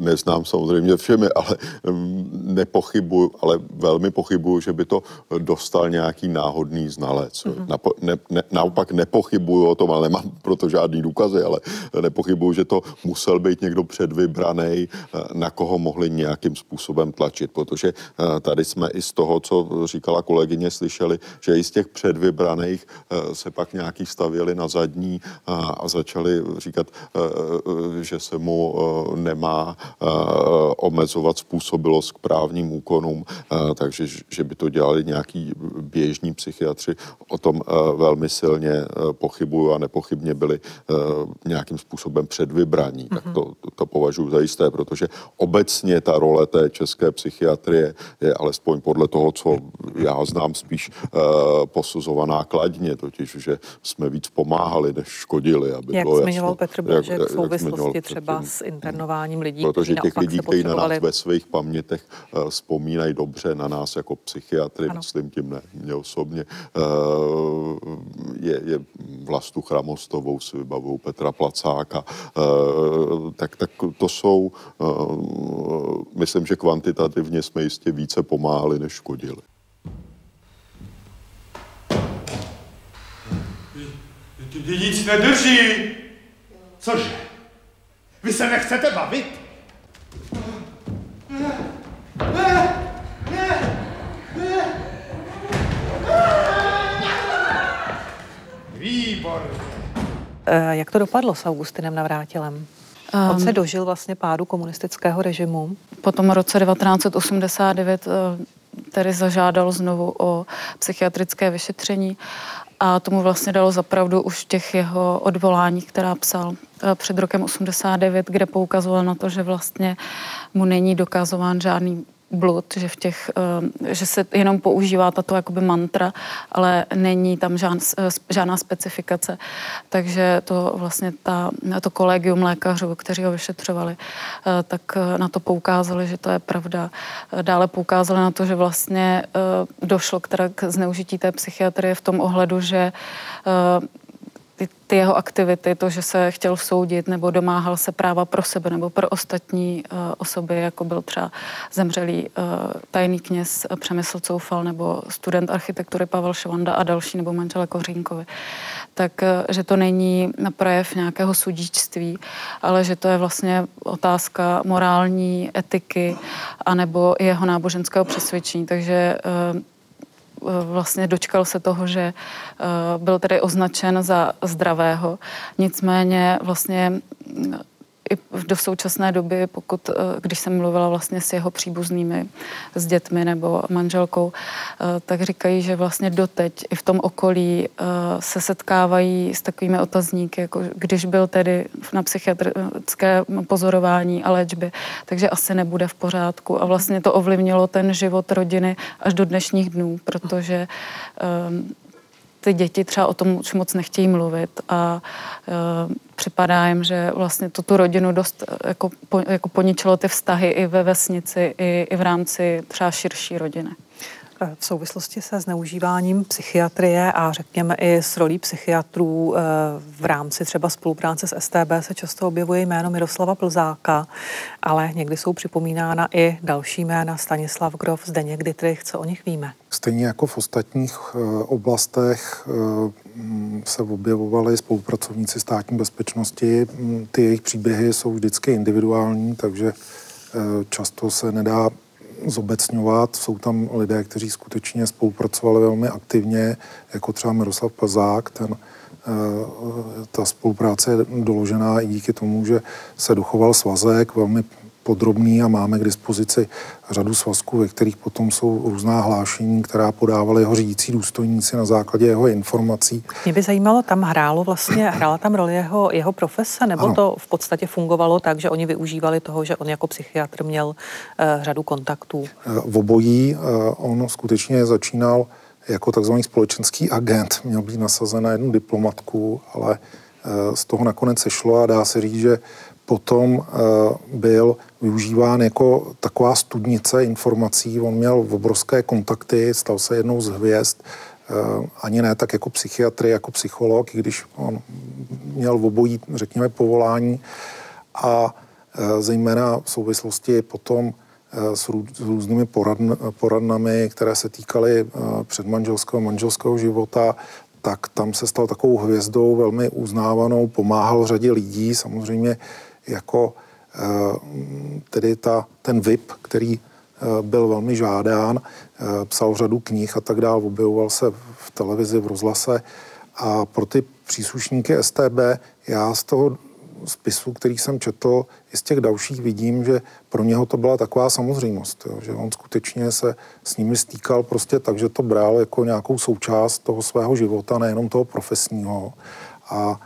neznám samozřejmě všemi, ale mm, nepochybuju, ale velmi pochybuju, že by to dostal nějaký náhodný znalec. Mm-hmm. Napo, ne, ne, naopak nepochybuju o tom, ale nemám proto žádný důkazy, ale nepochybuju, že to musel být někdo předvybraný, na koho mohli nějakým způsobem tlačit, protože tady jsme i z toho, co říkala kolegyně, slyšeli, že i z těch předvybraných se pak nějaký stav stavěli na zadní a, začali říkat, že se mu nemá omezovat způsobilost k právním úkonům, takže že by to dělali nějaký běžní psychiatři. O tom velmi silně pochybuju a nepochybně byli nějakým způsobem předvybraní. Mm-hmm. Tak mhm. to, to považuji za jisté, protože obecně ta role té české psychiatrie je alespoň podle toho, co já znám, spíš posuzovaná kladně, totiž, že jsme víc pomáhali, než škodili. Aby jak bylo zmiňoval Petr Blažek v souvislosti třeba s internováním lidí, Protože těch lidí, kteří na nás ve svých pamětech uh, vzpomínají dobře na nás jako psychiatry, ano. myslím tím ne, mě osobně, uh, je, je Vlastu Chramostovou, si vybavou Petra Placáka, uh, tak, tak to jsou, myslím, že kvantitativně jsme jistě více pomáhali, než škodili. nic nedrží. Cože? Vy se nechcete bavit? Výbor. Eh, jak to dopadlo s Augustinem Navrátilem? On se ehm. dožil vlastně pádu komunistického režimu. Po tom roce 1989 eh, tedy zažádal znovu o psychiatrické vyšetření a tomu vlastně dalo zapravdu už těch jeho odvoláních, která psal eh, před rokem 89, kde poukazoval na to, že vlastně mu není dokazován žádný blud, že, v těch, eh, že se jenom používá tato jakoby mantra, ale není tam žád, eh, žádná specifikace. Takže to vlastně ta, to kolegium lékařů, kteří ho vyšetřovali, eh, tak na to poukázali, že to je pravda. Dále poukázali na to, že vlastně došlo k, k zneužití té psychiatrie v tom ohledu, že ty, ty jeho aktivity, to, že se chtěl soudit nebo domáhal se práva pro sebe nebo pro ostatní uh, osoby, jako byl třeba zemřelý uh, tajný kněz Přemysl Coufal nebo student architektury Pavel Švanda a další nebo manžele Kořínkovi, tak uh, že to není na projev nějakého sudíčství, ale že to je vlastně otázka morální etiky anebo jeho náboženského přesvědčení. Takže uh, vlastně dočkal se toho, že eh, byl tedy označen za zdravého. Nicméně vlastně i do současné doby, pokud, eh, když jsem mluvila vlastně s jeho příbuznými, s dětmi nebo manželkou, eh, tak říkají, že vlastně doteď i v tom okolí eh, se setkávají s takovými otazníky, jako když byl tedy na psychiatrické pozorování a léčby, takže asi nebude v pořádku. A vlastně to ovlivnilo ten život rodiny až do dnešních dnů, protože ty děti třeba o tom už moc nechtějí mluvit a e, připadá jim, že vlastně to tu rodinu dost e, jako, po, jako poničilo ty vztahy i ve vesnici, i, i v rámci třeba širší rodiny v souvislosti se zneužíváním psychiatrie a řekněme i s rolí psychiatrů eh, v rámci třeba spolupráce s STB se často objevuje jméno Miroslava Plzáka, ale někdy jsou připomínána i další jména Stanislav Grof, Zdeněk Dietrich, co o nich víme? Stejně jako v ostatních eh, oblastech eh, se objevovali spolupracovníci státní bezpečnosti. Ty jejich příběhy jsou vždycky individuální, takže často se nedá zobecňovat. Jsou tam lidé, kteří skutečně spolupracovali velmi aktivně, jako třeba Miroslav Plzák, ten eh, ta spolupráce je doložená i díky tomu, že se dochoval svazek velmi podrobný a máme k dispozici řadu svazků, ve kterých potom jsou různá hlášení, která podávali jeho řídící důstojníci na základě jeho informací. Mě by zajímalo, tam hrálo vlastně, hrála tam roli jeho, jeho profese, nebo ano. to v podstatě fungovalo tak, že oni využívali toho, že on jako psychiatr měl uh, řadu kontaktů? V obojí uh, on skutečně začínal jako takzvaný společenský agent. Měl být nasazen na jednu diplomatku, ale uh, z toho nakonec sešlo a dá se říct, že potom byl využíván jako taková studnice informací. On měl obrovské kontakty, stal se jednou z hvězd, ani ne tak jako psychiatry, jako psycholog, i když on měl v obojí, řekněme, povolání. A zejména v souvislosti potom s, různými poradnami, které se týkaly předmanželského manželského života, tak tam se stal takovou hvězdou, velmi uznávanou, pomáhal řadě lidí, samozřejmě jako eh, tedy ta, ten VIP, který eh, byl velmi žádán, eh, psal řadu knih a tak dále, objevoval se v televizi, v rozhlase a pro ty příslušníky STB já z toho spisů, který jsem četl, i z těch dalších vidím, že pro něho to byla taková samozřejmost, jo, že on skutečně se s nimi stýkal prostě tak, že to bral jako nějakou součást toho svého života, nejenom toho profesního. A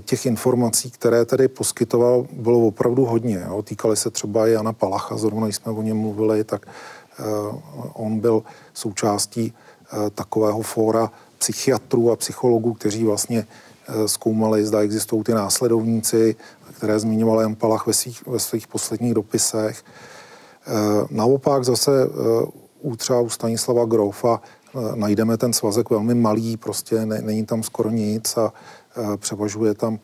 těch informací, které tedy poskytoval, bylo opravdu hodně. Jo. Týkaly se třeba Jana Palacha, zrovna jsme o něm mluvili, tak uh, on byl součástí uh, takového fóra psychiatrů a psychologů, kteří vlastně Eh, zkoumali, zda existují ty následovníci, které zmiňoval Jan Palach ve svých, ve svých posledních dopisech. Eh, naopak zase eh, u třeba u Stanislava Grofa najdeme ten svazek velmi malý, prostě ne, není tam skoro nic a převažuje tam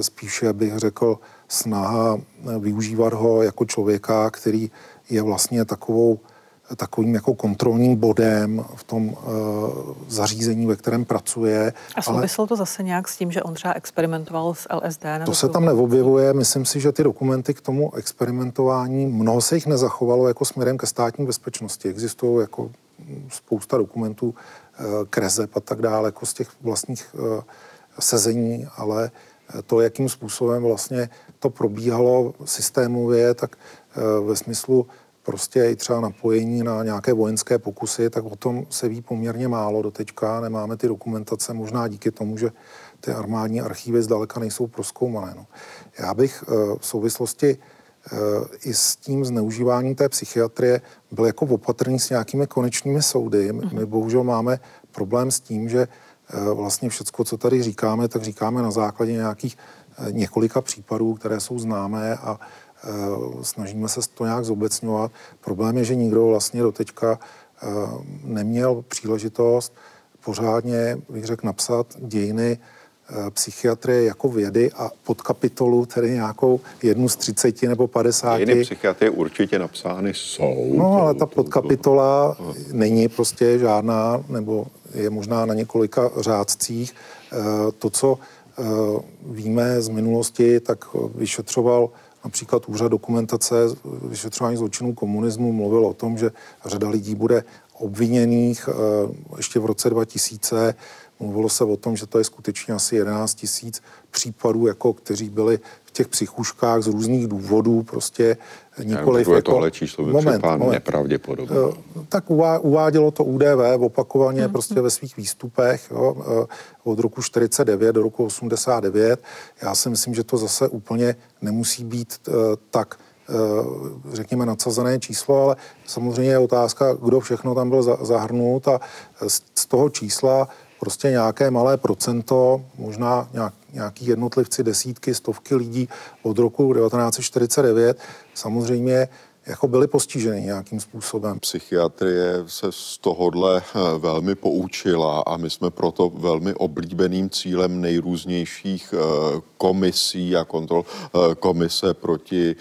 spíše, bych řekl, snaha využívat ho jako člověka, který je vlastně takovou takovým jako kontrolním bodem v tom uh, zařízení, ve kterém pracuje. A souvislo ale... to zase nějak s tím, že on třeba experimentoval s LSD? Nebo to se tam neobjevuje. Myslím si, že ty dokumenty k tomu experimentování, mnoho se jich nezachovalo jako směrem ke státní bezpečnosti. Existují jako spousta dokumentů uh, krezeb a tak dále, jako z těch vlastních uh, sezení, ale to, jakým způsobem vlastně to probíhalo systémově, tak ve smyslu prostě i třeba napojení na nějaké vojenské pokusy, tak o tom se ví poměrně málo do teďka. Nemáme ty dokumentace, možná díky tomu, že ty armádní archívy zdaleka nejsou proskoumané. No. Já bych eh, v souvislosti eh, i s tím zneužíváním té psychiatrie byl jako opatrný s nějakými konečnými soudy. My mhm. bohužel máme problém s tím, že eh, vlastně všecko, co tady říkáme, tak říkáme na základě nějakých několika případů, které jsou známé a Eh, snažíme se to nějak zobecňovat. Problém je, že nikdo vlastně do teďka eh, neměl příležitost pořádně, bych řekl, napsat dějiny eh, psychiatrie jako vědy a pod kapitolu tedy nějakou jednu z 30 nebo 50. Dějiny psychiatrie určitě napsány jsou. No, ale ta podkapitola to, to, není prostě žádná, nebo je možná na několika řádcích. To, co víme z minulosti, tak vyšetřoval Například úřad dokumentace vyšetřování zločinů komunismu mluvil o tom, že řada lidí bude obviněných eh, ještě v roce 2000. Mluvilo se o tom, že to je skutečně asi 11 tisíc případů, jako kteří byli v těch psychuškách z různých důvodů, prostě nikoliv jako... tohle číslo moment, moment. nepravděpodobné. Eh, tak uvádělo to UDV opakovaně hmm. prostě ve svých výstupech jo, eh, od roku 49 do roku 89. Já si myslím, že to zase úplně nemusí být eh, tak řekněme, nadsazené číslo, ale samozřejmě je otázka, kdo všechno tam byl zahrnut a z toho čísla prostě nějaké malé procento, možná nějak, nějaký jednotlivci, desítky, stovky lidí od roku 1949 samozřejmě jako byli postiženy nějakým způsobem. Psychiatrie se z tohohle eh, velmi poučila a my jsme proto velmi oblíbeným cílem nejrůznějších eh, komisí a kontrol eh, komise proti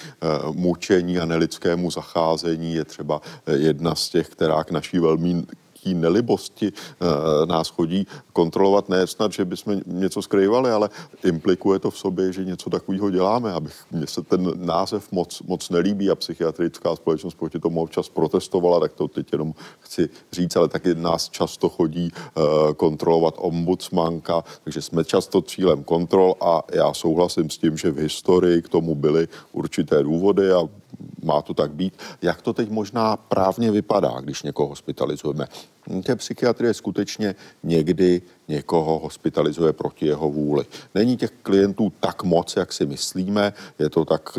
mučení a nelidskému zacházení je třeba jedna z těch, která k naší velmi nelibosti uh, nás chodí kontrolovat, ne snad, že bychom něco skrývali, ale implikuje to v sobě, že něco takového děláme, abych mně se ten název moc, moc nelíbí a psychiatrická společnost proti tomu občas protestovala, tak to teď jenom chci říct, ale taky nás často chodí uh, kontrolovat ombudsmanka, takže jsme často cílem kontrol a já souhlasím s tím, že v historii k tomu byly určité důvody a má to tak být. Jak to teď možná právně vypadá, když někoho hospitalizujeme? Té psychiatrie skutečně někdy někoho hospitalizuje proti jeho vůli. Není těch klientů tak moc, jak si myslíme, je to tak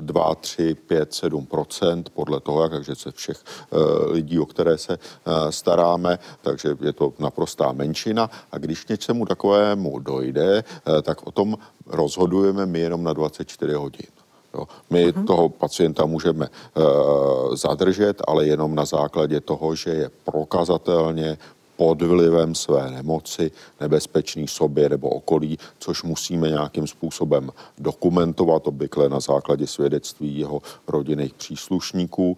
2, 3, 5, 7% podle toho, takže se všech eh, lidí, o které se eh, staráme, takže je to naprostá menšina. A když něčemu takovému dojde, eh, tak o tom rozhodujeme my jenom na 24 hodin. Jo. My uh-huh. toho pacienta můžeme uh, zadržet, ale jenom na základě toho, že je prokazatelně pod vlivem své nemoci nebezpečný sobě nebo okolí, což musíme nějakým způsobem dokumentovat, obvykle na základě svědectví jeho rodinných příslušníků,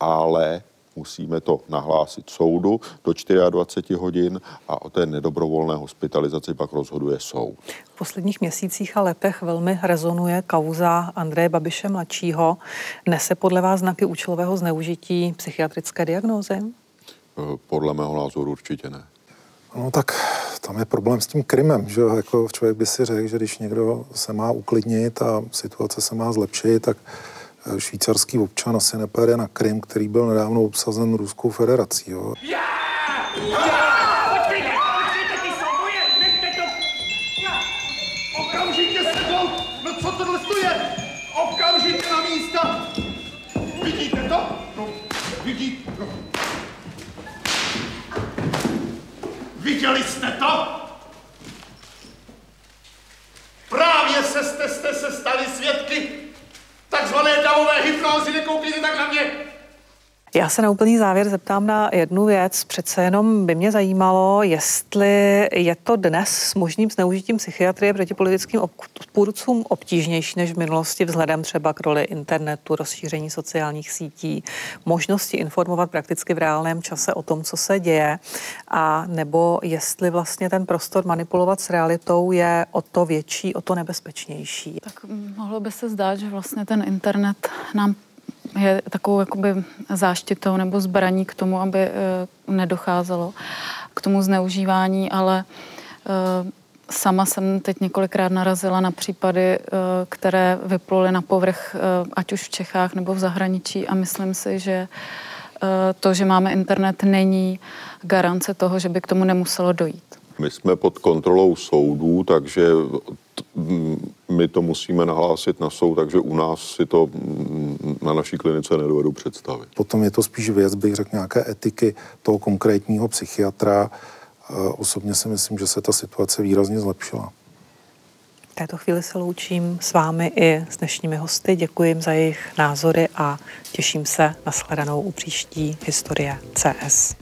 ale musíme to nahlásit soudu do 24 hodin a o té nedobrovolné hospitalizaci pak rozhoduje soud. V posledních měsících a letech velmi rezonuje kauza Andreje Babiše mladšího. Nese podle vás znaky účelového zneužití psychiatrické diagnózy? Eh, podle mého názoru určitě ne. No tak tam je problém s tím Krymem, že jako člověk by si řekl, že když někdo se má uklidnit a situace se má zlepšit, tak švýcarský občan asi nepojede na Krym, který byl nedávno obsazen Ruskou federací. Jo. Viděli jste to? Právě se jste, jste se stali svědky takzvané davové hypnózy, nekoukejte tak na mě. Já se na úplný závěr zeptám na jednu věc. Přece jenom by mě zajímalo, jestli je to dnes s možným zneužitím psychiatrie proti politickým odpůrcům obtížnější než v minulosti vzhledem třeba k roli internetu, rozšíření sociálních sítí, možnosti informovat prakticky v reálném čase o tom, co se děje, a nebo jestli vlastně ten prostor manipulovat s realitou je o to větší, o to nebezpečnější. Tak mohlo by se zdát, že vlastně ten internet nám je takovou jakoby záštitou nebo zbraní k tomu, aby eh, nedocházelo k tomu zneužívání, ale eh, sama jsem teď několikrát narazila na případy, eh, které vypluly na povrch, ať už v Čechách nebo v zahraničí a myslím si, že to, že máme internet, není garance toho, že by k tomu nemuselo dojít. My jsme pod kontrolou soudů, takže my to musíme nahlásit na soud, takže u nás si to na naší klinice nedovedu představit. Potom je to spíš věc, bych řekl, nějaké etiky toho konkrétního psychiatra. Osobně si myslím, že se ta situace výrazně zlepšila. V této chvíli se loučím s vámi i s dnešními hosty. Děkuji jim za jejich názory a těším se na shledanou u příští historie CS.